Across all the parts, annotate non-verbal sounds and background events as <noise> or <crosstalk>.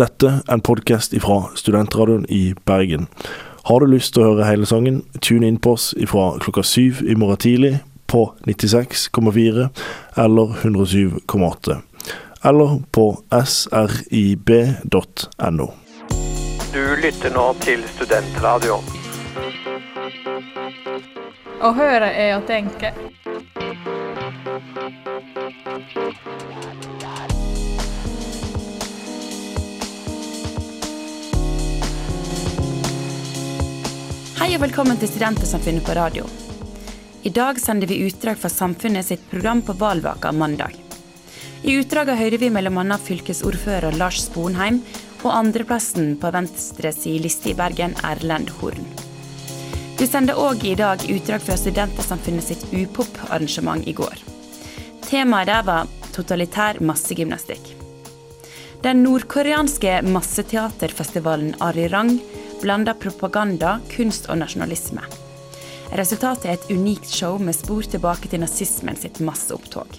Dette er en podkast fra Studentradioen i Bergen. Har du lyst til å høre hele sangen, tune inn på oss fra klokka syv i morgen tidlig på 96,4 eller 107,8. Eller på srib.no. Du lytter nå til Studentradioen. Å høre er å tenke. Hei og velkommen til Studentersamfunnet på radio. I dag sender vi utdrag fra Samfunnet sitt program på valvaka mandag. I utdraget hører vi bl.a. fylkesordfører Lars Sponheim og andreplassen på Venstre liste i Bergen, Erlend Horn. Vi sender òg i dag utdrag fra Studentersamfunnet sitt upop-arrangement i går. Temaet der var totalitær massegymnastikk. Den nordkoreanske masseteaterfestivalen Arirang blander propaganda, kunst og nasjonalisme. Resultatet er et unikt show med spor tilbake til nazismen sitt masseopptog.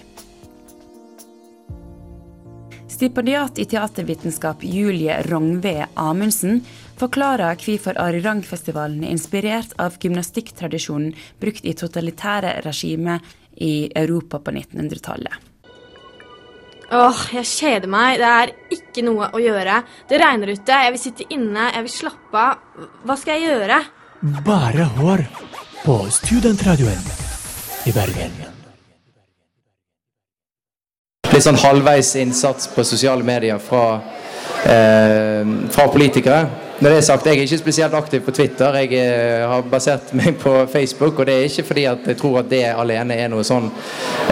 Stipendiat i teatervitenskap Julie Rongve Amundsen forklarer hvorfor Arirang-festivalen er inspirert av gymnastikktradisjonen brukt i totalitære regimer i Europa på 1900-tallet. Åh, jeg kjeder meg. Det er ikke noe å gjøre. Det regner ute. Jeg vil sitte inne. Jeg vil slappe av. Hva skal jeg gjøre? Bare hør på Studentradioen i Bergen. Litt sånn halvveis innsats på sosiale medier fra, eh, fra politikere. Når det er sagt, Jeg er ikke spesielt aktiv på Twitter. Jeg eh, har basert <laughs> meg på Facebook. Og det er ikke fordi at jeg tror at det alene er noe sånn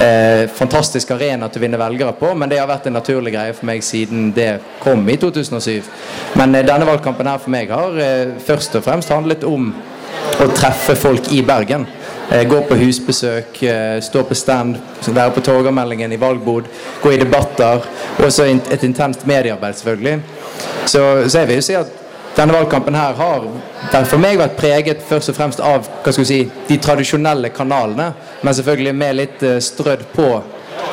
eh, fantastisk arena til å vinne velgere på, men det har vært en naturlig greie for meg siden det kom i 2007. Men eh, denne valgkampen her for meg har eh, først og fremst handlet om å treffe folk i Bergen. Eh, gå på husbesøk, eh, stå på stand, være på Torgallmeldingen i valgbod, gå i debatter. Og så et intenst mediearbeid, selvfølgelig. Så, så jeg vil jo si at denne valgkampen her har for meg vært preget først og fremst av hva skal si, de tradisjonelle kanalene, men selvfølgelig med litt uh, strødd på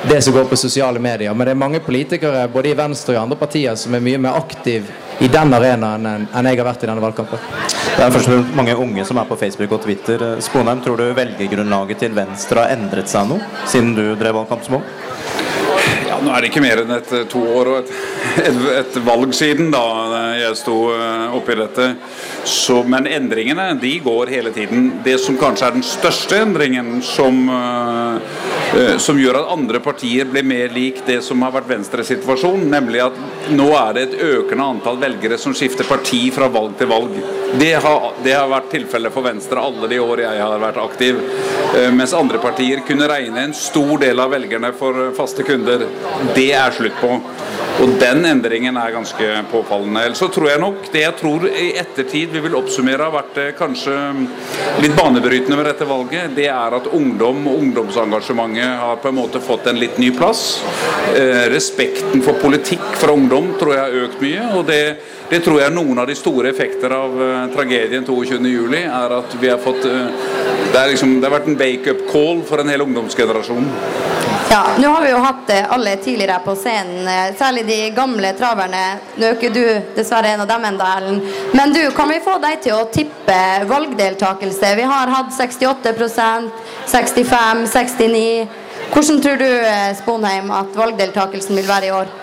det som går på sosiale medier. Men det er mange politikere både i Venstre og i andre partier som er mye mer aktiv i den arenaen enn jeg har vært i denne valgkampen. Det er først og fremst mange unge som er på Facebook og Twitter. Sponheim, tror du velgergrunnlaget til Venstre har endret seg noe siden du drev valgkamp som ung? Ja, nå er det ikke mer enn et, to år og et, <laughs> et, valg siden da jeg sto eh, oppi dette. Så, men endringene de går hele tiden. Det som kanskje er den største endringen, som, uh, som gjør at andre partier blir mer lik det som har vært Venstres situasjon, nemlig at nå er det et økende antall velgere som skifter parti fra valg til valg. Det har, det har vært tilfellet for Venstre alle de år jeg har vært aktiv. Uh, mens andre partier kunne regne en stor del av velgerne for faste kunder. Det er slutt på. Og den endringen er ganske påfallende. Ellers så tror jeg nok det jeg tror i ettertid vi vil oppsummere har vært eh, kanskje litt banebrytende ved dette valget, det er at ungdom og ungdomsengasjementet har på en måte fått en litt ny plass. Eh, respekten for politikk fra ungdom tror jeg har økt mye. og det det tror jeg er noen av de store effekter av uh, tragedien 22.07. er at vi har fått uh, det, liksom, det, har vært en wake-up call for en hel ungdomsgenerasjon. Ja, nå har vi jo hatt alle tidligere på scenen, særlig de gamle traverne. Nå er ikke du dessverre en av dem ennå, Erlend. Men du, kan vi få deg til å tippe valgdeltakelse? Vi har hatt 68% 65 69 Hvordan tror du, Sponheim, at valgdeltakelsen vil være i år?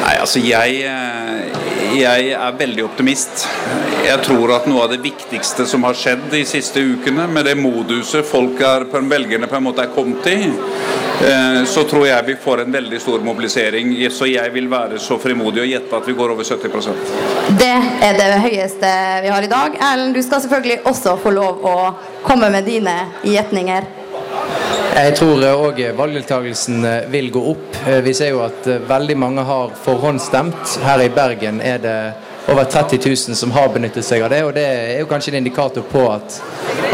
Nei, altså jeg jeg er veldig optimist. Jeg tror at noe av det viktigste som har skjedd de siste ukene, med det moduset folk er, velgerne på en måte er kommet i, eh, så tror jeg vi får en veldig stor mobilisering. Så jeg vil være så frimodig og gjette at vi går over 70% Det er det høyeste vi har i dag. Erlend, du skal selvfølgelig også få lov å komme med dine gjetninger. Jeg tror òg valgdeltakelsen eh, vil gå opp. Eh, vi ser jo at eh, veldig mange har forhåndsstemt. Her i Bergen er det over 30 000 som har benyttet seg av det. Og det er jo kanskje en indikator på at,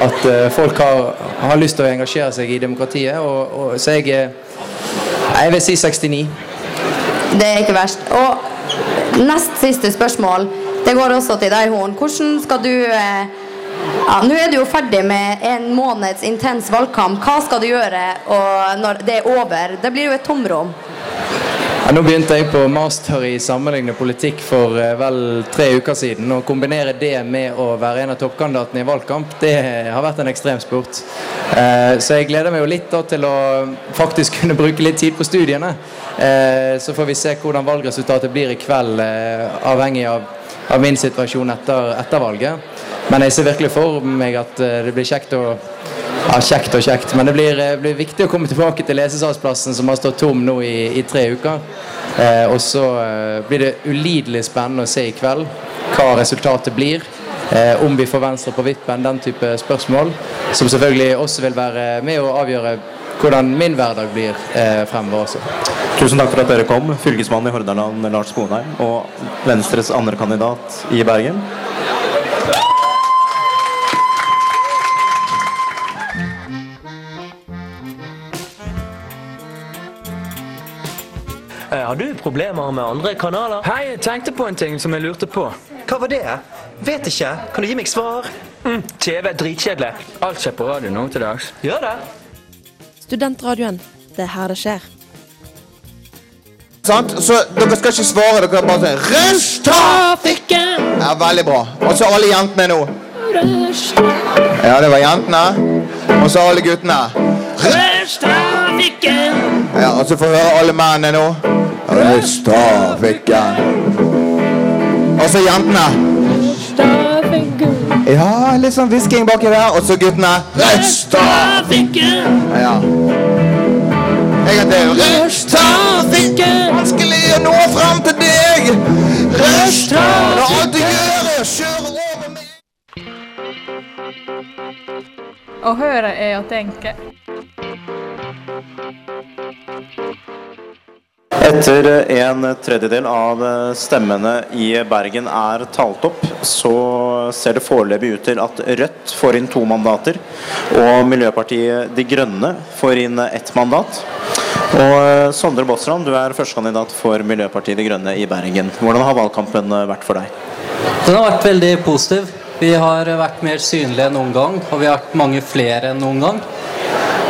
at folk har, har, lyst til å engasjere seg i demokratiet. Og, og, så jeg, jeg vil si 69. Det er ikke verst. Og nest siste spørsmål, det går også til deg, Horn. Hvordan skal du eh, ja, Nå er du jo ferdig med en måneds intens valgkamp. Hva skal du gjøre når det er over? Det blir jo et tomrom. Ja, nå begynte jeg på master i sammenlignende politikk for eh, vel tre uker siden. Å kombinere det med å være en av toppkandidatene i valgkamp, det har vært en ekstremsport. sport. så jeg gleder meg jo litt til å faktisk kunne bruke litt tid på studiene. Eh, så får vi se hvordan valgresultatet blir i kveld, eh, avhengig av, av min situasjon etter, etter valget. Men jeg ser virkelig for meg at eh, det blir kjekt å ja, kjekt og kjekt, men det blir, eh, blir viktig å komme tilbake til lesesalsplassen som har stått tom nå i, i tre uker. Eh, og så eh, blir det ulidelig spennende å se i kveld hva resultatet blir. Eh, om vi får Venstre på vippen, den type spørsmål. Som selvfølgelig også vil være med å avgjøre hvordan min hverdag blir eh, fremover også. Tusen takk for at dere kom, fylkesmann i Hordaland Lars Sponheim og Venstres andre kandidat i Bergen. Har du problemer med andre kanaler? Hei, jeg tenkte på en ting som jeg lurte på. Hva var det? Vet ikke. Kan du gi meg svar? Mm, TV er dritkjedelig. Alt skjer på radio nå til dags. Gjør det. Studentradioen. Det er her det skjer. Sant? Så dere skal ikke svare, dere kan bare si Rushtrafikken! Ja, veldig bra. Og så alle jentene nå. Ja, det var jentene. Og så alle guttene. Rushtrafikken! Ja, og så får vi høre alle mennene nå. Rushtrafikken. Og så jentene. Ja, litt sånn hvisking baki der. Og så guttene. Rushtrafikken! Ja. Jeg heter til. Rushtrafikken! Vanskelig å nå fram til deg. Rushtrafikken! Når alt du gjør å over meg. Å høre er å tenke. Etter en tredjedel av stemmene i Bergen er talt opp, så ser det foreløpig ut til at Rødt får inn to mandater, og Miljøpartiet De Grønne får inn ett mandat. Og Sondre Båtsland, du er førstekandidat for Miljøpartiet De Grønne i Bergen. Hvordan har valgkampen vært for deg? Den har vært veldig positiv. Vi har vært mer synlige enn noen gang, og vi har vært mange flere enn noen gang.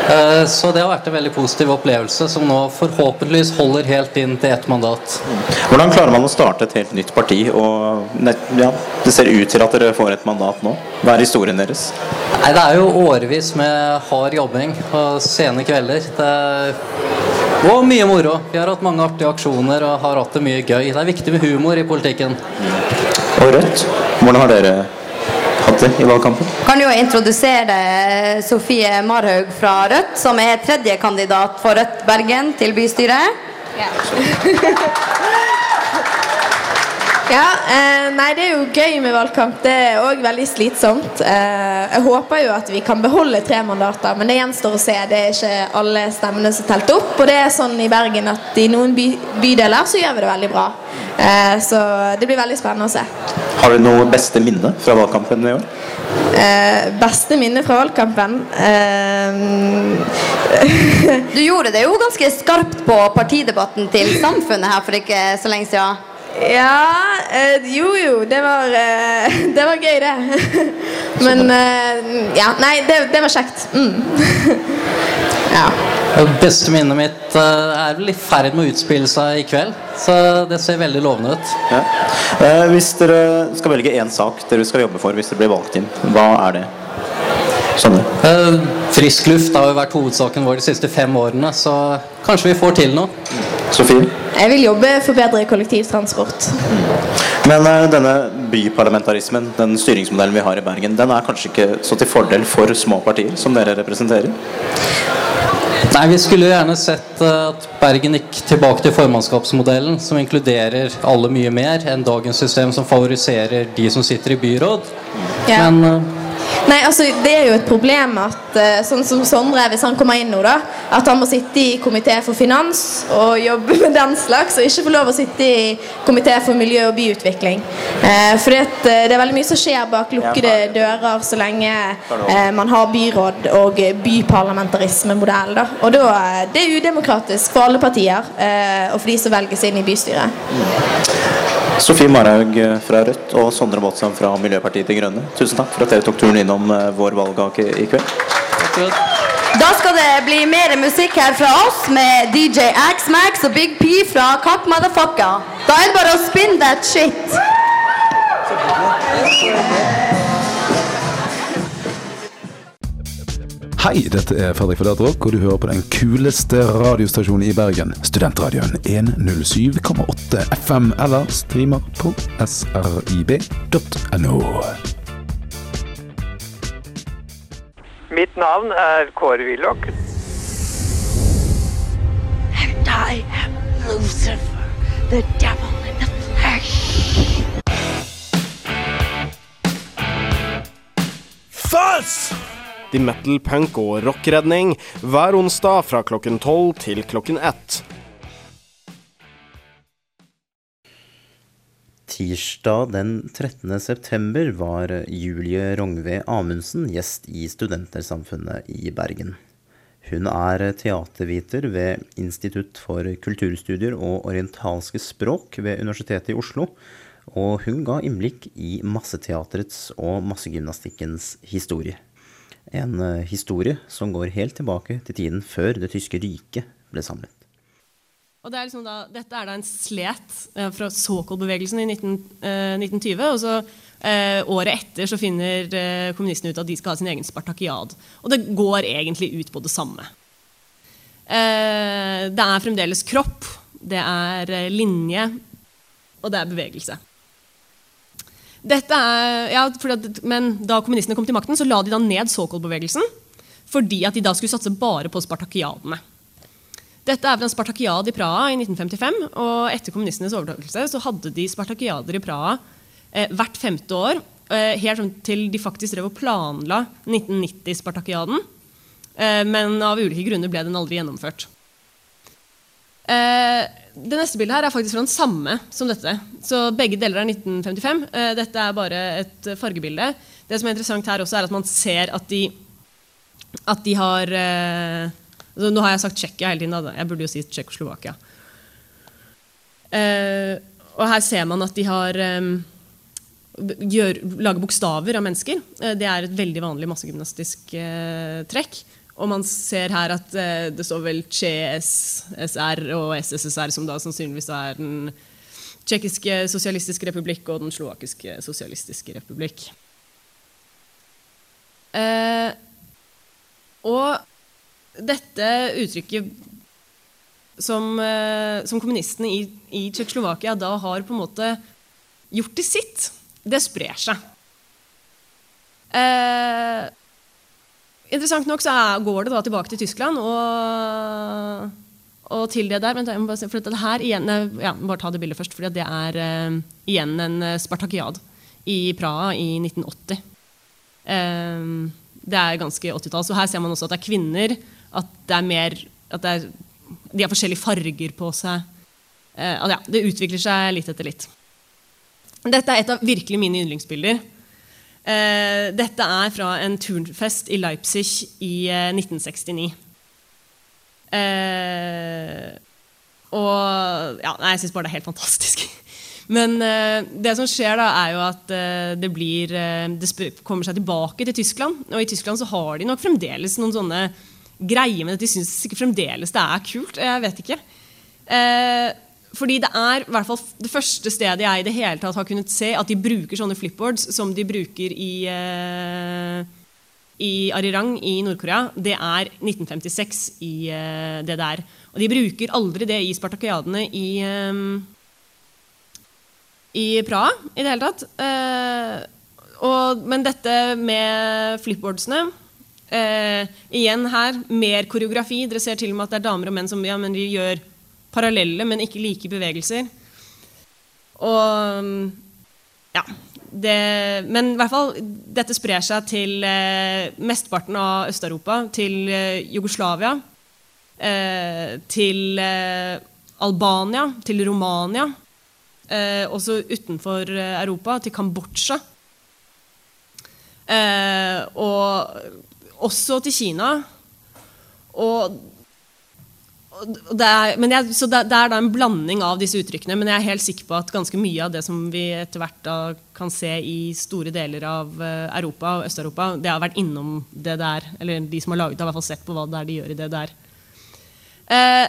Eh, Så det har vært en veldig positiv opplevelse, som nå forhåpentligvis holder helt inn til ett mandat. Hvordan klarer man å starte et helt nytt parti, og ja, det ser ut til at dere får et mandat nå? Hva er historien deres? Nei, Det er jo årevis med hard jobbing og sene kvelder. Det og mye moro. Vi har hatt mange artige aksjoner og har hatt det mye gøy. Det er viktig med humor i politikken. Og Rødt, hvordan har dere det i valgkampen? Kan jo introdusere Sofie Marhaug fra Rødt, som er tredje kandidat for Rødt Bergen til bystyret. Ja, <laughs> eh, nei, det er jo gøy med valgkamp. Det er òg veldig slitsomt. Eh, jeg håper jo at vi kan beholde tre mandater, men det gjenstår å se. Det er ikke alle stemmene som telt opp. Og det er sånn i Bergen at i noen by bydeler så gjør vi det veldig bra. Eh, så det blir veldig spennende å se. Har du noe beste minne fra valgkampen i år? Eh, beste minne fra valgkampen eh, <laughs> Du gjorde det jo ganske skarpt på partidebatten til Samfunnet her for ikke så lenge siden. Ja, eh, jo jo, det var, eh, <laughs> det var gøy det. <laughs> Men eh, ja, nei, det, det var kjekt. Mm. <laughs> ja. Det beste minnet mitt er vel i ferd med å utspille seg i kveld, så det ser veldig lovende ut. Ja. Eh, hvis dere skal velge én sak dere skal jobbe for hvis dere blir valgt inn, hva er det? Sånn. Eh, Frisk luft har jo vært hovedsaken vår de siste fem årene, så kanskje vi får til noe. Sofie? Jeg vil jobbe for bedre kollektivtransport. Men eh, denne byparlamentarismen, den styringsmodellen vi har i Bergen, den er kanskje ikke så til fordel for små partier som dere representerer? Nei, Vi skulle jo gjerne sett eh, at Bergen gikk tilbake til formannskapsmodellen, som inkluderer alle mye mer enn dagens system som favoriserer de som sitter i byråd. Ja. Men eh, Nei, altså Det er jo et problem at eh, sånn som Sondre, hvis han kommer inn nå, da at han må sitte i komité for finans og jobbe <laughs> med den slags, og ikke få lov å sitte i komité for miljø og byutvikling. Eh, for eh, det er veldig mye som skjer bak lukkede dører så lenge eh, man har byråd og byparlamentarismemodell. da. Og da eh, Det er udemokratisk for alle partier eh, og for de som velges inn i bystyret. Sofie Marhaug fra Rødt og Sondre Båtsam fra Miljøpartiet De Grønne, tusen takk for at dere tok turen innom eh, vår valgkake i kveld. Da skal det bli mer musikk her fra oss med DJ Axmax og Big P fra Kapp Motherfucka. Da er det bare å spinne that shit. Hei, dette er Fredrik Rock, og du hører på den kuleste radiostasjonen i Bergen. Studentradioen 107,8 FM, eller streamer på srib.no. Mitt navn er Kåre Willoch. And I am Lucifer, the devil in the flesh. Fuzz! De metal, punk og rockredning hver onsdag fra klokken tolv til klokken 1. Tirsdag den 13. september var Julie Rongve Amundsen gjest i Studentersamfunnet i Bergen. Hun er teaterviter ved Institutt for kulturstudier og orientalske språk ved Universitetet i Oslo, og hun ga innblikk i masseteaterets og massegymnastikkens historie. En eh, historie som går helt tilbake til tiden før det tyske riket ble samlet. Og det er liksom da, dette er da en slet eh, fra Sokol-bevegelsen i 19, eh, 1920. og så eh, Året etter så finner eh, kommunistene ut at de skal ha sin egen spartakiad. Og det går egentlig ut på det samme. Eh, det er fremdeles kropp, det er linje, og det er bevegelse. Er, ja, at, men da kommunistene kom til makten, så la de da ned Sokol-bevegelsen fordi at de da skulle satse bare på spartakiadene. Dette er fra en spartakiad i Praha i 1955. og Etter kommunistenes overtakelse så hadde de spartakiader i Praha eh, hvert femte år. Eh, helt til de faktisk drev og planla 1990-spartakiaden. Eh, men av ulike grunner ble den aldri gjennomført. Eh, det neste bildet her er faktisk fra den samme som dette. Så begge deler er 1955. Eh, dette er bare et fargebilde. Det som er interessant her også er at man ser at de, at de har eh, altså Nå har jeg sagt Tsjekkia hele tiden. Jeg burde jo si Tsjekkoslovakia. Eh, og her ser man at de har eh, gjør, lager bokstaver av mennesker. Eh, det er et veldig vanlig massegymnastisk eh, trekk. Og man ser her at eh, det står vel CSSR og SSSR, som da sannsynligvis er den tsjekkiske sosialistiske republikk og den slovakiske sosialistiske republikk. Eh, og dette uttrykket som, eh, som kommunistene i, i Tsjekkoslovakia da har på en måte gjort til sitt, det sprer seg. Eh, interessant nok så går det da tilbake til Tyskland og, og til det der. Vent, jeg må bare se, for dette her igjen, ja, bare ta det bildet først, for det er uh, igjen en spartakiad i Praha i 1980. Um, det er ganske 80-tall. Så her ser man også at det er kvinner. At det er mer at det er, De har forskjellige farger på seg. Uh, ja, det utvikler seg litt etter litt. Dette er et av virkelig mine yndlingsbilder. Uh, dette er fra en turnfest i Leipzig i uh, 1969. Uh, og ja, Jeg syns bare det er helt fantastisk. <laughs> Men det som skjer, da, er jo at det blir Det kommer seg tilbake til Tyskland. Og i Tyskland så har de nok fremdeles noen sånne greier med at de syns fremdeles det er kult. Jeg vet ikke. Fordi det er i hvert fall det første stedet jeg i det hele tatt har kunnet se at de bruker sånne flipboards som de bruker i, uh, i Arirang i Nord-Korea. Det er 1956 i uh, det der. Og de bruker aldri det i spartakiadene i, um, i Praha i det hele tatt. Uh, og, men dette med flipboardsene Igjen her, mer koreografi. Dere ser til og med at det er damer og menn som ja, men vi gjør parallelle, men ikke like bevegelser. Og ja. Det, men i hvert fall, dette sprer seg til eh, mesteparten av Øst-Europa. Til eh, Jugoslavia. Eh, til eh, Albania. Til Romania. Eh, også utenfor eh, Europa. Til Kambodsja. og også til Kina. Og er, jeg, så det, det er da en blanding av disse uttrykkene, men jeg er helt sikker på at ganske mye av det som vi etter hvert kan se i store deler av eh, Europa og Øst-Europa, det har vært innom det der. Eller de som har laget det, har i hvert fall sett på hva det er de gjør i det der. Eh,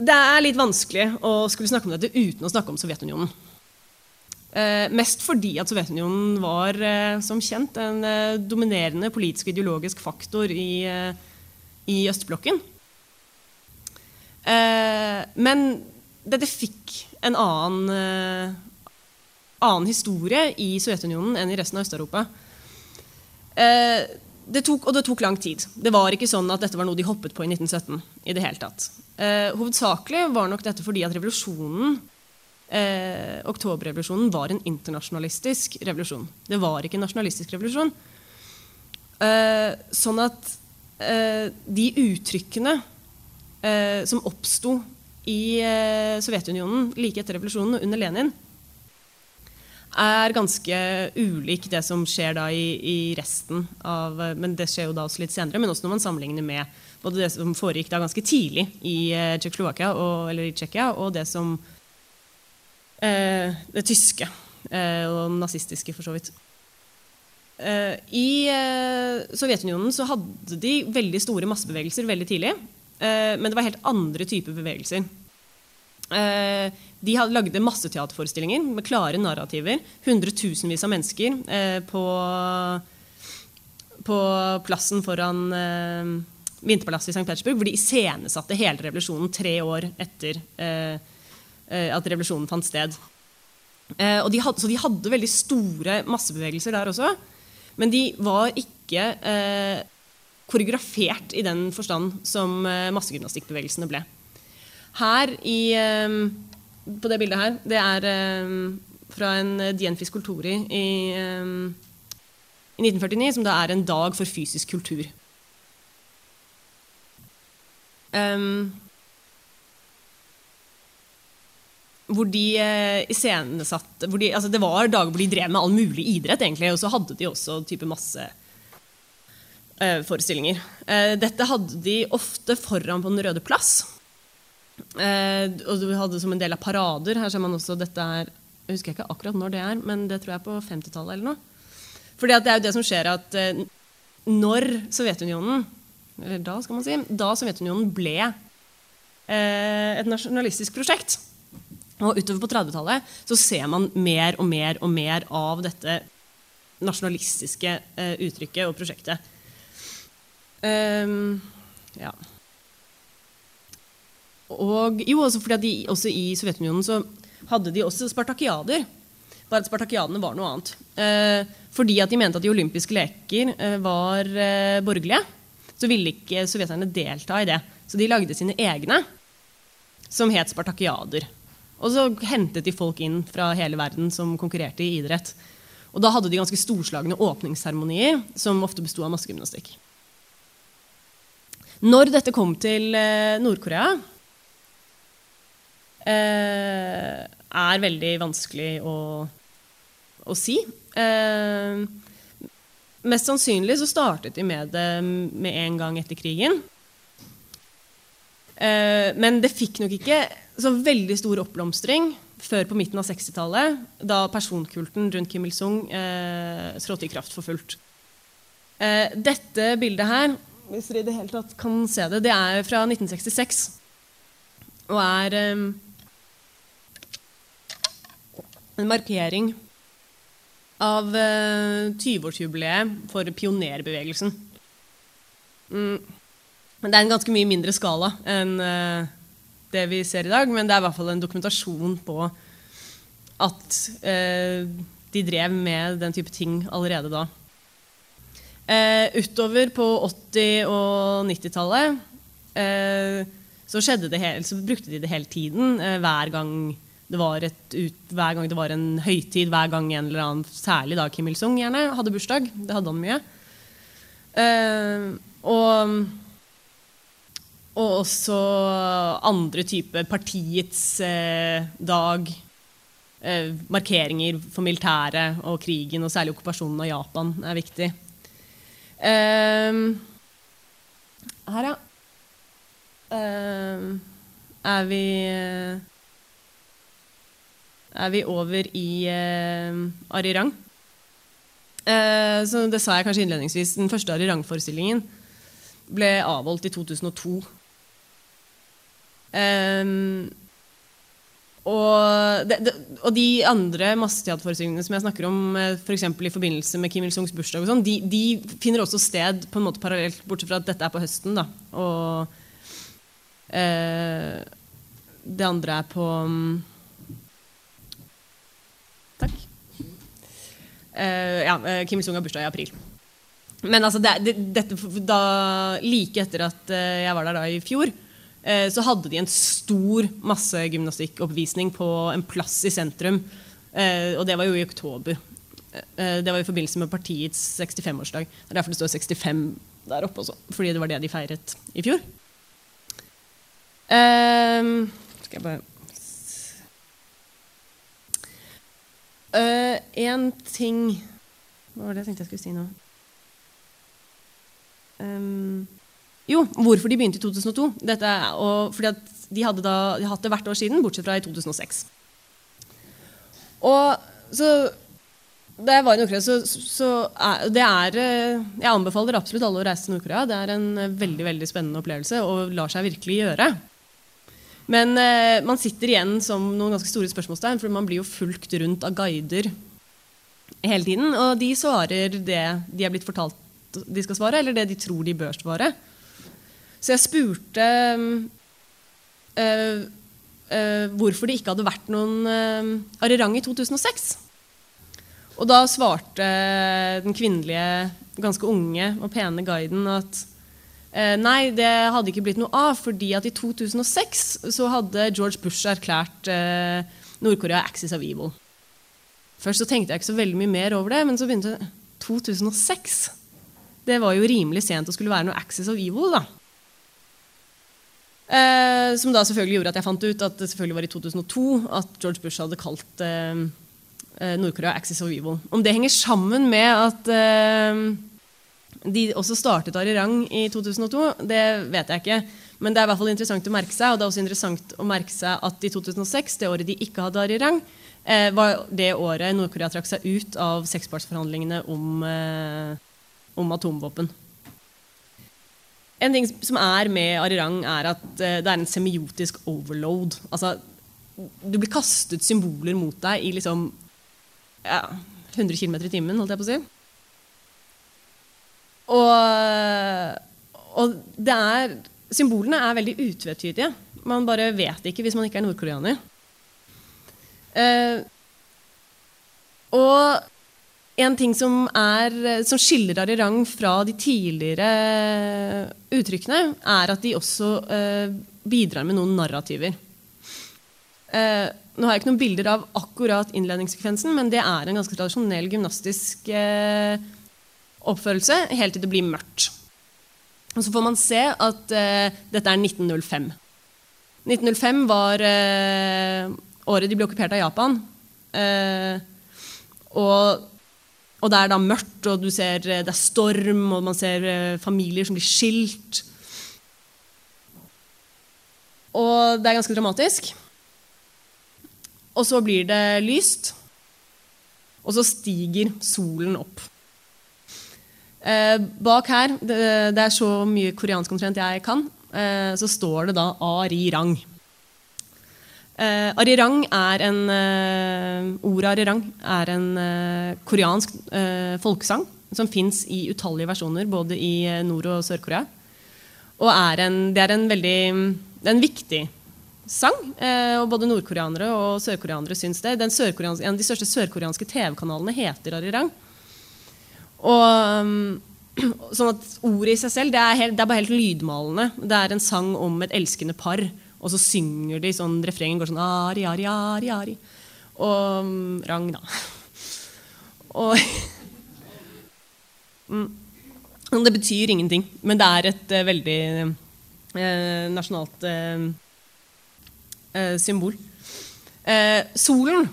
det er litt vanskelig å skulle snakke om dette uten å snakke om Sovjetunionen. Eh, mest fordi at Sovjetunionen var eh, som kjent en eh, dominerende politisk og ideologisk faktor i, eh, i østblokken. Eh, men dette fikk en annen, eh, annen historie i Sovjetunionen enn i resten av Øst-Europa. Eh, det tok, og det tok lang tid. Det var ikke sånn at dette var noe de hoppet på i 1917. i det hele tatt. Eh, hovedsakelig var nok dette fordi at revolusjonen eh, oktoberrevolusjonen var en internasjonalistisk revolusjon. Det var ikke en nasjonalistisk revolusjon. Eh, sånn at de uttrykkene eh, som oppsto i eh, Sovjetunionen like etter revolusjonen og under Lenin, er ganske ulik det som skjer da i, i, resten av Men det skjer jo da også litt senere, men også når man sammenligner med både det som foregikk da ganske tidlig i eh, Tsjekkoslovakia, eller i og det som eh, det tyske eh, og nazistiske, for så vidt. Eh, I eh, Sovjetunionen så hadde de veldig store massebevegelser veldig tidlig. Eh, men det var helt andre typer bevegelser. de hadde lagde masseteaterforestillinger med klare narrativer. Hundretusenvis av mennesker på, på plassen foran Vinterpalasset i St. Petersburg, hvor de iscenesatte hele revolusjonen tre år etter eh, at revolusjonen fant sted. Eh, de hadde, så de hadde veldig store massebevegelser der også. Men de var ikke eh, koreografert i den forstand som eh, massegymnastikkbevegelsene ble. Her i, eh, på det bildet her, det er eh, fra en Dienfis Fiskultori i, i 1949, som da er en dag for fysisk kultur. Um, hvor de eh, iscenesatte de, altså Det var dager hvor de drev med all mulig idrett, egentlig, og så hadde de også type masse forestillinger. Eh, dette hadde de ofte foran på Den røde plass. Eh, og du hadde som en del av parader. Her ser man også dette er, Jeg husker ikke akkurat når det er, men det tror jeg er på 50-tallet eller noe. Fordi det er jo det som skjer at eh, når Sovjetunionen eller da, skal man si, da Sovjetunionen ble eh, et nasjonalistisk prosjekt. Og utover på 30-tallet så ser man mer og mer og mer av dette nasjonalistiske eh, uttrykket og prosjektet. Um, ja. Og jo, også fordi de, også i Sovjetunionen så hadde de også spartakiader. Bare at spartakiadene var noe annet. Eh, fordi at de mente at de olympiske leker eh, var eh, borgerlige så ville ikke sovjeterne delta i det. Så de lagde sine egne, som het spartakiader. Og så hentet de folk inn fra hele verden som konkurrerte i idrett. Og da hadde de ganske storslagne åpningsseremonier, som ofte besto av massegymnastikk. Når dette kom til eh, Nord-Korea, eh, er veldig vanskelig å, å si. Eh, Mest sannsynlig så startet de med det med en gang etter krigen. Men det fikk nok ikke så veldig stor oppblomstring før på midten av 60-tallet, da personkulten rundt Kim Il-sung eh, trådte i kraft for fullt. Eh, dette bildet her, hvis dere i det hele tatt kan se det, det er fra 1966. Og er um, en markering av uh, 20-årsjubileet for pionerbevegelsen. Mm. Men det er en ganske mye mindre skala enn uh, det vi ser i dag. Men det er i hvert fall en dokumentasjon på at uh, de drev med den type ting allerede da. Uh, utover på 80- og 90-tallet så, så, brukte de det hele tiden. hver gang det ut, hver gang det var en høytid, hver gang en eller annen, særlig da Kim Il-sung gjerne, hadde bursdag. Det hadde han mye. Uh, og, og også andre typer partiets uh, dag. Uh, markeringer for militæret og krigen, og særlig okkupasjonen av Japan, er viktig. Her, ja. eh, er vi er vi over i eh, Arirang. Eh, så det sa jeg kanskje innledningsvis. Den første Arirang-forestillingen ble avholdt i 2002. Eh, og, det, det, og, de andre masseteaterforestillingene som jeg snakker om, eh, f.eks. For i forbindelse med Kim Il-sungs bursdag, og sånn, de, de, finner også sted på en måte parallelt, bortsett fra at dette er på høsten. Da. Og eh, det andre er på um, Takk. Eh, ja, eh, Kim Il-sung har bursdag i april. Men altså, det, det, dette, da, like etter at eh, jeg var der da i fjor, Eh, så hadde de en stor massegymnastikkoppvisning på en plass i sentrum. Eh, og det var jo i oktober. Eh, det var i forbindelse med partiets 65-årsdag. Det er derfor det står 65 der oppe også. Fordi det var det de feiret i fjor. Skal jeg bare Én ting Hva var det jeg tenkte jeg skulle si nå? Um, jo, hvorfor de begynte i 2002. Dette, og fordi de hadde da, de hatt det hvert år siden, bortsett fra i 2006. Og så da jeg var i Nord-Korea, så, så er, det er eh, Jeg anbefaler absolutt alle å reise til Nord-Korea. Det er en eh, veldig veldig spennende opplevelse og lar seg virkelig gjøre. Men eh, man sitter igjen som noen ganske store spørsmålstegn, for man blir jo fulgt rundt av guider hele tiden. Og de svarer det de er blitt fortalt de skal svare, eller det de tror de bør svare. Så jeg spurte øh, øh, hvorfor det ikke hadde vært noen øh, Arirang i 2006. Og da svarte den kvinnelige, ganske unge og pene guiden at nei, det hadde ikke blitt noe av, fordi at i 2006 så hadde George Bush erklært Nord-Korea axis of evil. Først så tenkte jeg ikke så veldig mye mer over det, men så begynte 2006. Det var jo rimelig sent å skulle være noe axis of evil, da. Eh, som da selvfølgelig gjorde at jeg fant ut at det selvfølgelig var i 2002 at George Bush hadde kalt eh, eh, Nord-Korea Axis of Evil. Om det henger sammen med at eh, de også startet Arirang i 2002, det vet jeg ikke. Men det er i hvert fall interessant å merke seg, og det er også interessant å merke seg at i 2006, det året de ikke hadde Arirang, eh, var det året Nord-Korea trakk seg ut av sekspartsforhandlingene om, eh, om atomvåpen. En ting som er med Arirang, er at eh, det er en semiotisk overload. Altså, du blir kastet symboler mot deg i liksom ja, 100 km i timen, holdt jeg på å si. Og, og det er Symbolene er veldig utvetydige. Man bare vet ikke hvis man ikke er nordkoreaner. Eh, og en ting som, er, som skiller Arirang fra de tidligere uttrykkene, er at de også eh, bidrar med noen narrativer. Eh, nå har jeg ikke noen bilder av akkurat innledningssekvensen, men det er en ganske tradisjonell gymnastisk eh, oppførelse helt til det blir mørkt. Og så får man se at eh, dette er 1905. 1905 var eh, året de ble okkupert av Japan. Eh, og og det er da mørkt, og du ser eh, det er storm, og man ser eh, familier som blir skilt. Og det er ganske dramatisk. Og så blir det lyst, og så stiger solen opp. Eh, bak her, det, det, er så mye koreansk omtrent jeg kan, eh, så står det da Ari Rang. Uh, arirang er en uh, Ordet arirang er en uh, koreansk folkesang som fins i utallige versjoner både i Nord- og Sør-Korea. Og er en, det er en veldig det er en viktig sang. og både nordkoreanere og sørkoreanere syns det. en av de største sørkoreanske TV-kanalene heter Arirang. Og <clears throat> sånn at Ordet i seg selv det er, helt, det er bare helt lydmalende. Det er en sang om et elskende par og så synger de sånn Refrengen går sånn Ari, ari, ari, ari. Og um, Rang, da. <laughs> Og <laughs> mm, Det betyr ingenting, men det er et uh, veldig uh, nasjonalt uh, symbol. solen,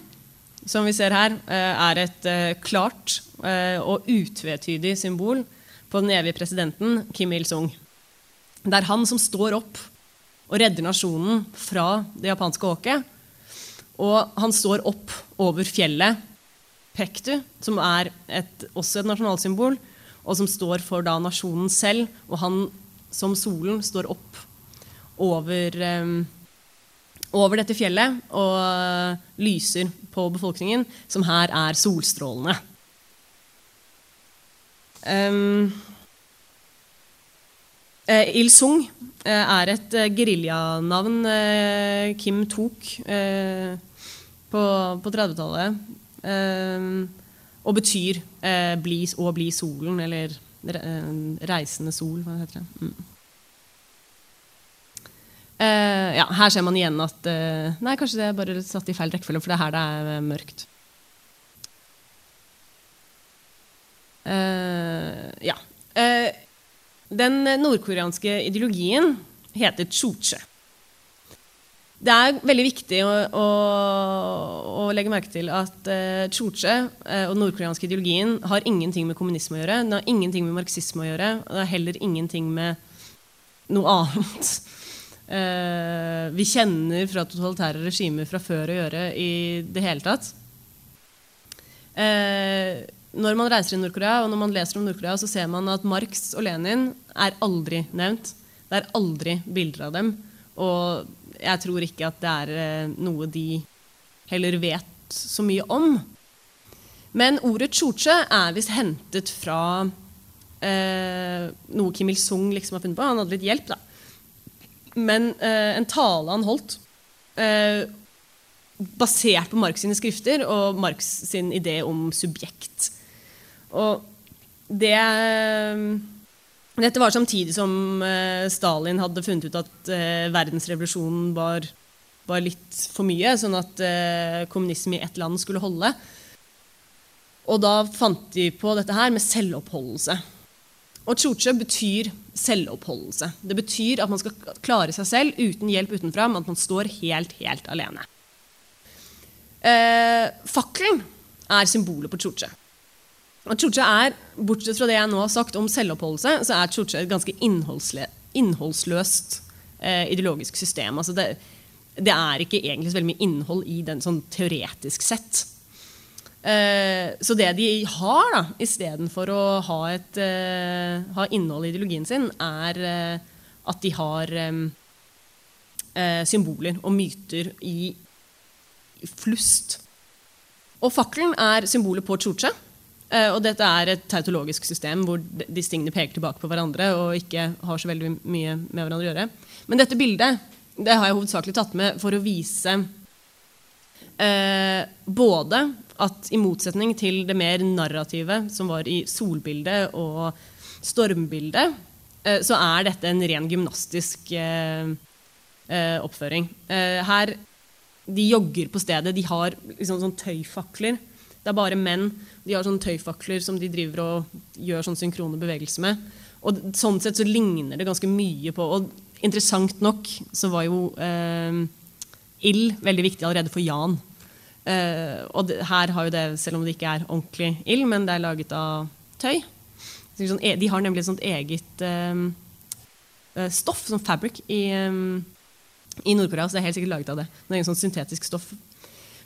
som vi ser her, er et klart og utvetydig symbol på den evige presidenten Kim Il-sung. Det er han som står opp og redder nasjonen fra det japanske åket. Og han står opp over fjellet Pektu, som er et, også et nasjonalsymbol, og som står for da nasjonen selv. Og han som solen står opp over, um, over dette fjellet og uh, lyser på befolkningen, som her er solstrålene. Um, uh, Il Sung eh, er et eh, geriljanavn Kim tok på, på 30-tallet. og betyr bli, å bli solen, eller reisende sol, hva heter det. Mm. Ja, her ser man igjen at Nei, kanskje det er bare satt i feil rekkefølge, for det er her det er mørkt. ja. Den nordkoreanske ideologien heter choche. Det er veldig viktig å, å, å legge merke til at uh, choche og den nordkoreanske ideologien har ingenting med kommunisme å gjøre. Den har ingenting med marxisme å gjøre. Og det har heller ingenting med noe annet uh, <laughs> vi kjenner fra totalitære regimer fra før å gjøre i det hele tatt. Eh, når man reiser i Nord-Korea og når man leser om Nord-Korea, så ser man at Marx og Lenin er aldri nevnt. Det er aldri bilder av dem. Og jeg tror ikke at det er eh, noe de heller vet så mye om. Men ordet choche er visst hentet fra eh, noe Kim Il-sung liksom har funnet på. Han hadde litt hjelp, da. Men eh, en tale han holdt, eh, basert på Marx sine skrifter og Marx sin idé om subjekt. Og det eh, Dette var samtidig som eh, Stalin hadde funnet ut at eh, verdensrevolusjonen var, var, litt for mye, sånn at kommunisme i ett land skulle holde. Og da fant de på dette her med selvoppholdelse. Og choche betyr selvoppholdelse. Det betyr at man skal klare seg selv uten hjelp utenfra, men at man står helt, helt alene. Eh, fakkelen er symbolet på choche. Og choche er, Bortsett fra det jeg nå har sagt om selvoppholdelse, så er choche et ganske innholdsløst eh, ideologisk system. Altså det, det, er ikke egentlig så veldig mye innhold i den sånn teoretisk sett. Eh, så det de har, da, istedenfor å ha, et, eh, ha innhold i ideologien sin, er uh, at de har um, uh, symboler og myter i, flust. Og fakkelen er symbolet på choche. Og dette er et tautologisk system hvor disse tingene peker tilbake på hverandre og ikke har så veldig mye med hverandre å gjøre. Men dette bildet det har jeg hovedsakelig tatt med for å vise både at i motsetning til det mer narrative som var i solbildet og stormbildet, eh, så er dette en ren gymnastisk eh, eh, oppføring. Her, De jogger på stedet. De har liksom sånn tøyfakler. Det er bare menn. De har sånne tøyfakler som de driver og gjør sånn synkrone bevegelser med. Og sånn sett så ligner det ganske mye på Og interessant nok så var jo eh, ild veldig viktig allerede for Jan. Eh, og det, her har jo det, selv om det ikke er ordentlig ild, men det er laget av tøy. Sånn, e, de har nemlig et sånt eget eh, stoff, sånn fabric, i, um, i Nord-Korea. Så det er helt sikkert laget av det. Det er sånn syntetisk stoff.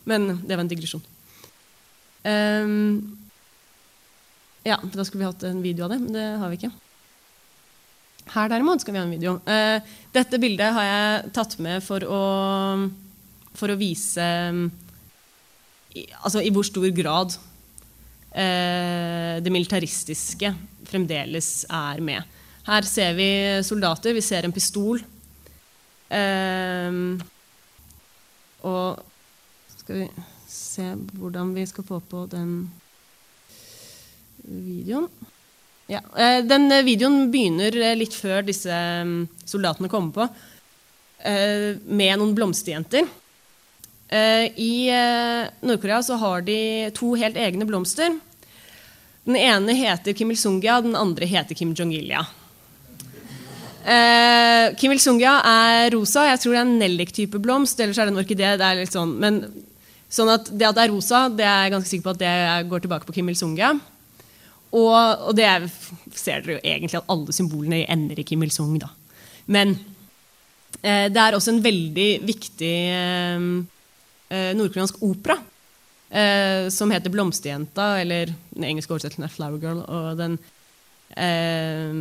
Men det var en digresjon. Um, ja, da skulle vi hatt en video av det, men det har vi ikke. Her derimot skal vi ha en video. Uh, dette bildet har jeg tatt med for å, for å vise altså, i hvor stor grad uh, det militaristiske fremdeles er med. Her ser vi soldater, vi ser en pistol. Uh, og skal vi se hvordan vi skal få på den videoen. Ja, eh, den videoen begynner eh, litt før disse mm, soldatene kommer på, eh, med noen blomsterjenter. Eh, I eh, Nord-Korea så har de to helt egne blomster. Den ene heter Kim Il-sungya, den andre heter Kim Jong-ilya. Eh, Kim Il-sungya er rosa. Jeg tror det er en nellik-type blomst. Ellers er det en orkidé. Det er litt sånn. Men sånn at det at det er rosa, det er jeg ganske sikker på at det går tilbake på Kim Il-sunge. Og, og, det ser dere jo egentlig at alle symbolene ender i Kim Il-sung. da. Men Eh, det er også en veldig viktig eh, eh, nordkoreansk opera eh, som heter 'Blomsterjenta', eller den engelske oversettelsen er 'Flower Girl'. og den eh,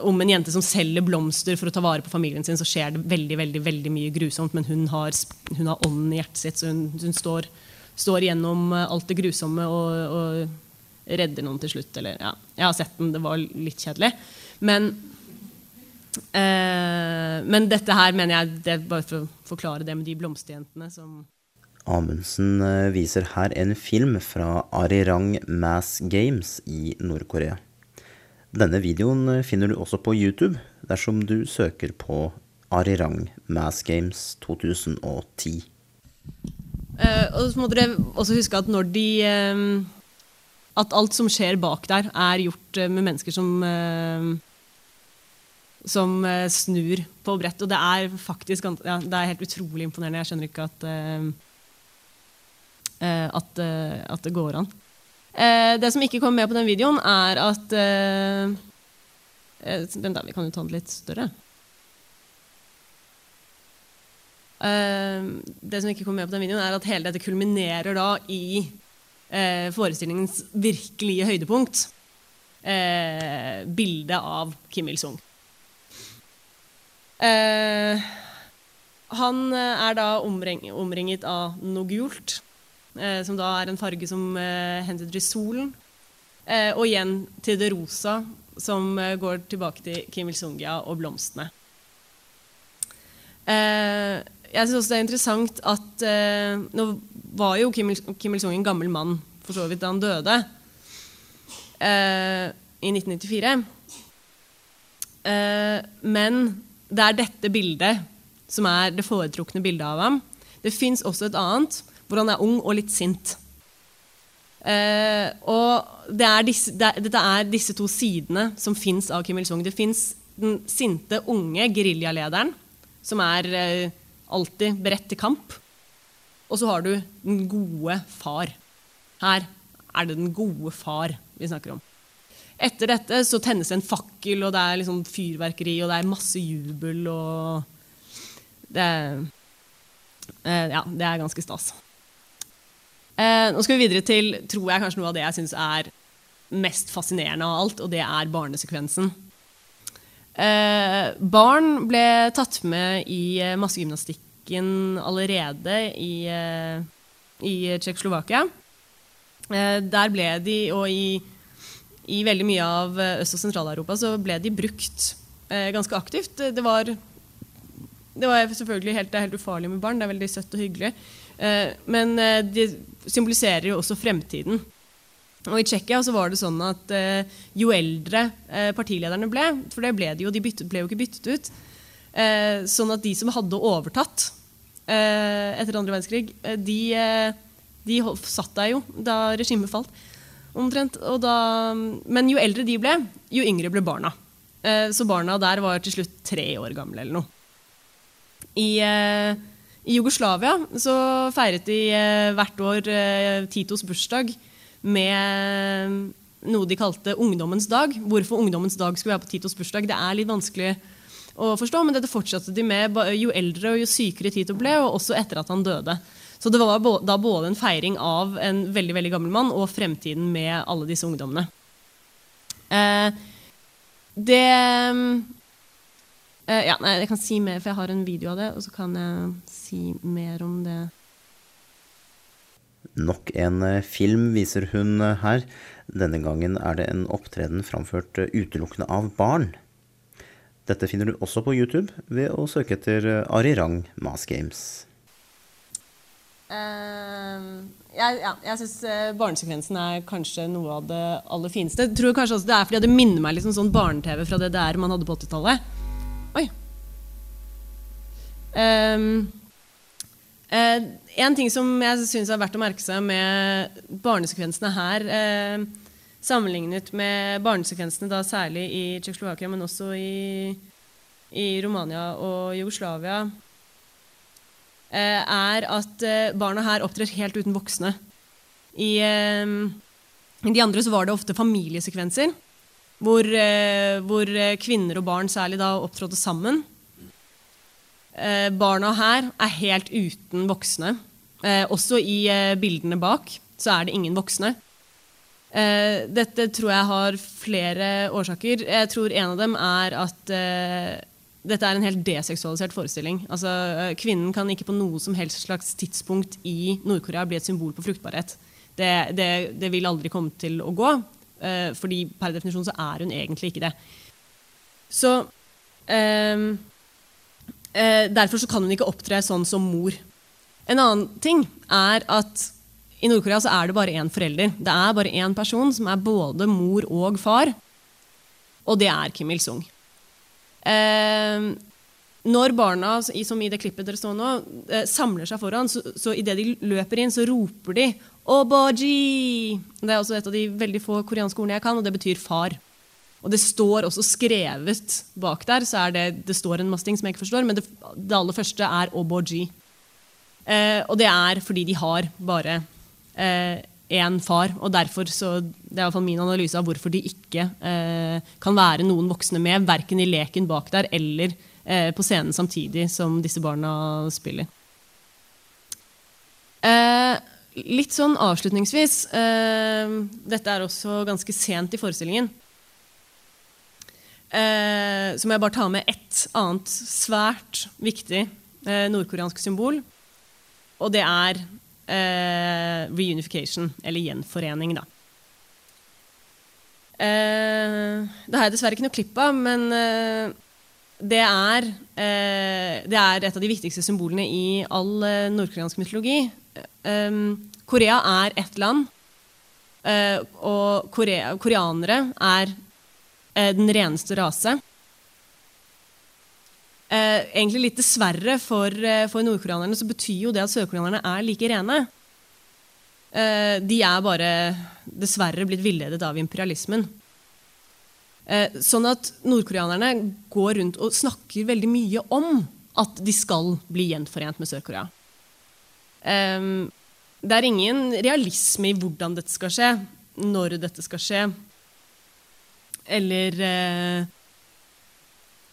om en jente som selger blomster for å ta vare på familien sin, så skjer det veldig veldig, veldig mye grusomt, men hun har, hun har ånden i hjertet sitt, så hun, hun står, står gjennom alt det grusomme og, og redder noen til slutt. Eller, ja. Jeg har sett den, det var litt kjedelig. Men, eh, men dette her mener jeg det er bare for å forklare det med de blomsterjentene som Amundsen eh, viser her en film fra Arirang Mass Games i Nord-Korea. Denne videoen eh, finner du også på YouTube dersom du søker på Arirang Mass Games 2010. Uh, og så må dere også huske at når de eh, At alt som skjer bak der, er gjort uh, med mennesker som uh, som eh, snur på brett. Og det er faktisk ja, det er helt utrolig imponerende. Jeg skjønner ikke at eh, eh, at, eh, at det går an. Eh, det som ikke kom med på den videoen, er at eh, Den der, vi kan jo ta den litt større. Eh, det som ikke kom med på den videoen, er at hele dette kulminerer da i eh, forestillingens virkelige høydepunkt. Eh, bildet av Kim Il-sung. Eh, han eh, er da omring, omringet av noe gult, eh, som da er en farge som henter hentyder til solen. Eh, og igjen til det rosa, som eh, går tilbake til Kim Il-sung-ja og blomstene. Eh, jeg syns også det er interessant at eh, Nå var jo Kim Il- Kim Il-sung en gammel mann for så vidt da han døde eh, i 1994. Eh, men det er dette bildet som er det foretrukne bildet av ham. Det fins også et annet hvor han er ung og litt sint. Uh, og det er disse, det, dette er disse to sidene som fins av Kim Il-sung. Det fins den sinte, unge geriljalederen, som er uh, alltid beredt til kamp. Og så har du den gode far. Her er det den gode far vi snakker om. Etter dette så tennes en fakkel, og det er liksom fyrverkeri, og det er masse jubel, og det eh, Ja, det er ganske stas. Eh, nå skal vi videre til tror jeg kanskje noe av det jeg syns er mest fascinerende av alt, og det er barnesekvensen. Eh, barn ble tatt med i eh, massegymnastikken allerede i, eh, i Tsjekkoslovakia. Eh, der ble de, og i, i veldig mye av eh, Øst- og Sentral-Europa, så ble de brukt eh, ganske aktivt. Det var, det var selvfølgelig helt, helt ufarlig med barn, det er veldig søtt og hyggelig. Eh, men eh, de symboliserer jo også fremtiden. Og I Tsjekkia så var det sånn at eh, jo eldre partilederne ble, for det ble de jo, de byttet, ble jo ikke byttet ut, sånn at de som hadde overtatt etter andre verdenskrig, de, de satt der jo da regimet falt. Omtrent. Da, men jo eldre de ble, jo yngre ble barna. Så barna der var til slutt tre år gamle eller noe. I, I Jugoslavia så feiret de eh, hvert år eh, Titos bursdag med noe de kalte Ungdommens dag. Hvorfor Ungdommens dag skulle være på Titos bursdag, det er litt vanskelig å forstå, men dette fortsatte de med jo eldre og jo sykere Tito ble, og også etter at han døde. Så det var da både en feiring av en veldig veldig gammel mann og fremtiden med alle disse ungdommene. Eh, det eh, Ja, nei, jeg kan si mer, for jeg har en video av det, og så kan jeg si mer om det. Nok en eh, film viser hun eh, her. Denne gangen er det en opptreden framført utelukkende av barn. Dette finner du også på YouTube ved å søke etter Ari Arirang Mass Games. Uh, jeg ja, jeg syns barnesekvensen er kanskje noe av det aller fineste. Jeg tror kanskje også det er fordi det minner meg litt om sånn barne-TV fra det der man hadde på 80-tallet. Ehm, eh, en ting som jeg syns er verdt å merke seg med barnesekvensene her, eh, sammenlignet med barnesekvensene da særlig i Tsjekkoslovakia, men også i, i Romania og Jugoslavia, eh, er at barna her opptrer helt uten voksne. I, I de andre så var det ofte familiesekvenser, hvor, hvor kvinner og barn særlig da opptrådte sammen. Eh, barna her er helt uten voksne. Eh, også i eh, bildene bak så er det ingen voksne. Dette tror jeg har flere årsaker. Jeg tror en av dem er at dette er en helt deseksualisert forestilling. Altså, kvinnen kan ikke på noe som helst slags tidspunkt i Nord-Korea bli et symbol på fruktbarhet. Det, det, det vil aldri komme til å gå, fordi per definisjon så er hun egentlig ikke det. Så eh, Derfor så kan hun ikke opptre sånn som mor. En annen ting er at i Nord-Korea så er det bare én forelder. Det er bare én person som er både mor og far, og det er Kim Il-sung. Eh, når barna, som i det klippet dere står nå, eh, samler seg foran, så, så idet de løper inn, så roper de 'Oboji'. Det er også et av de veldig få koreanske ordene jeg kan, og det betyr far. Og det står også skrevet bak der, så det, det står en masse ting som jeg ikke forstår, men det, det aller første er 'Oboji'. Eh, og det er fordi de har bare eh, far. Og derfor så, det er i hvert fall min analyse av hvorfor de ikke eh, kan være noen voksne med, verken i leken bak der eller eh, på scenen samtidig som disse barna spiller. Eh, litt sånn avslutningsvis eh, Dette er også ganske sent i forestillingen. Eh, så må jeg bare ta med ett annet svært viktig nordkoreansk symbol. Og det er eh, reunification, eller gjenforening, da. Eh, det har jeg dessverre ikke noe klipp av, men eh, det, er, eh, det er et av de viktigste symbolene i all eh, nordkoreansk mytologi. Eh, Korea er ett land, og korea, koreanere er den reneste rase. Eh, egentlig litt dessverre for, eh, for nordkoreanerne så betyr jo det at sørkoreanerne er like rene. Eh, de er bare dessverre blitt villedet av imperialismen. Eh, sånn at nordkoreanerne går rundt og snakker veldig mye om at de skal bli gjenforent med Sør-Korea. Eh, det er ingen realisme i hvordan dette skal skje, når dette skal skje, eller eh,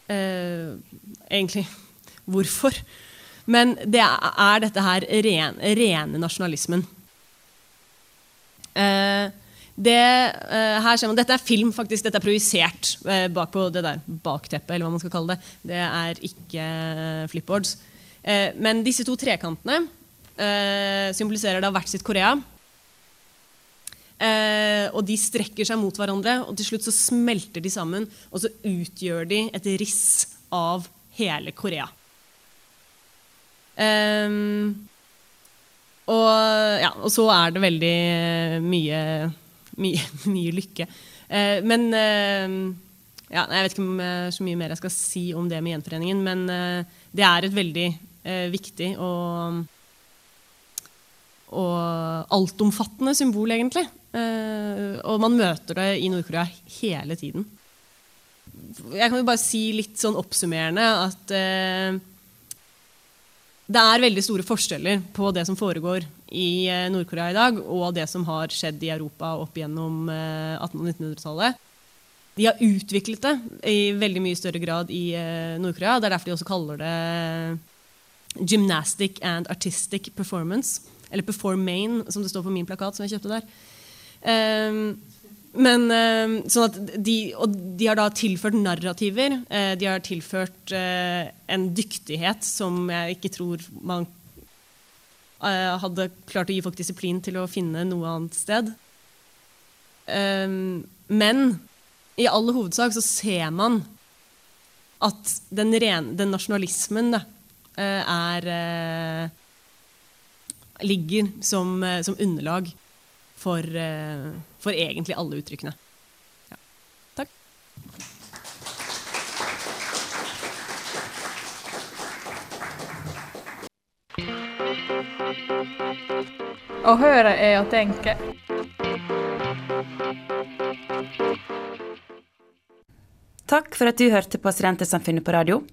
eh, egentlig hvorfor. Men det er, dette her ren, rene nasjonalismen. Eh, det, eh, her ser man, Dette er film, faktisk. Dette er projisert eh, bak på det der bakteppet, eller hva man skal kalle det. Det er ikke flipboards. Eh, men disse to trekantene symboliserer da hvert sitt Korea. Eh, og de strekker seg mot hverandre, og til slutt så smelter de sammen. Og så utgjør de et riss av hele Korea. Eh, og, ja, og så er det veldig mye, mye, <laughs> mye lykke. Eh, men eh, ja, Jeg vet ikke om eh, så mye mer jeg skal si om det med gjenforeningen, men eh, det er et veldig viktig og og altomfattende symbol, egentlig. Uh, og man møter det i Nord-Korea hele tiden. Jeg kan jo bare si litt sånn oppsummerende at uh, det er veldig store forskjeller på det som foregår i uh, Nord-Korea i dag, og det som har skjedd i Europa opp gjennom 1800- og 1900-tallet. De har utviklet det i veldig mye større grad i Nord-Korea. Det er derfor de også kaller det gymnastic and artistic performance. Eller Perform Main, som det står på min plakat som jeg kjøpte der. Um, men um, sånn de, Og de har da tilført narrativer. Uh, de har tilført uh, en dyktighet som jeg ikke tror man uh, hadde klart å gi folk disiplin til å finne noe annet sted. Um, men i all hovedsak så ser man at den, ren, den nasjonalismen da, er ligger som, som underlag for, eh, for egentlig alle uttrykkene. Ja. Takk. Å høre er å tenke. Takk for at du hørte på Studentersamfunnet på radio.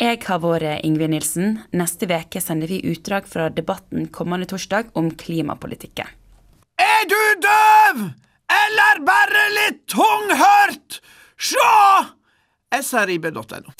Jeg har vært Ingvild Nilsen. Neste uke sender vi utdrag fra debatten kommende torsdag om klimapolitikken. Er du døv? Eller bare litt tunghørt? Sjå srib.no.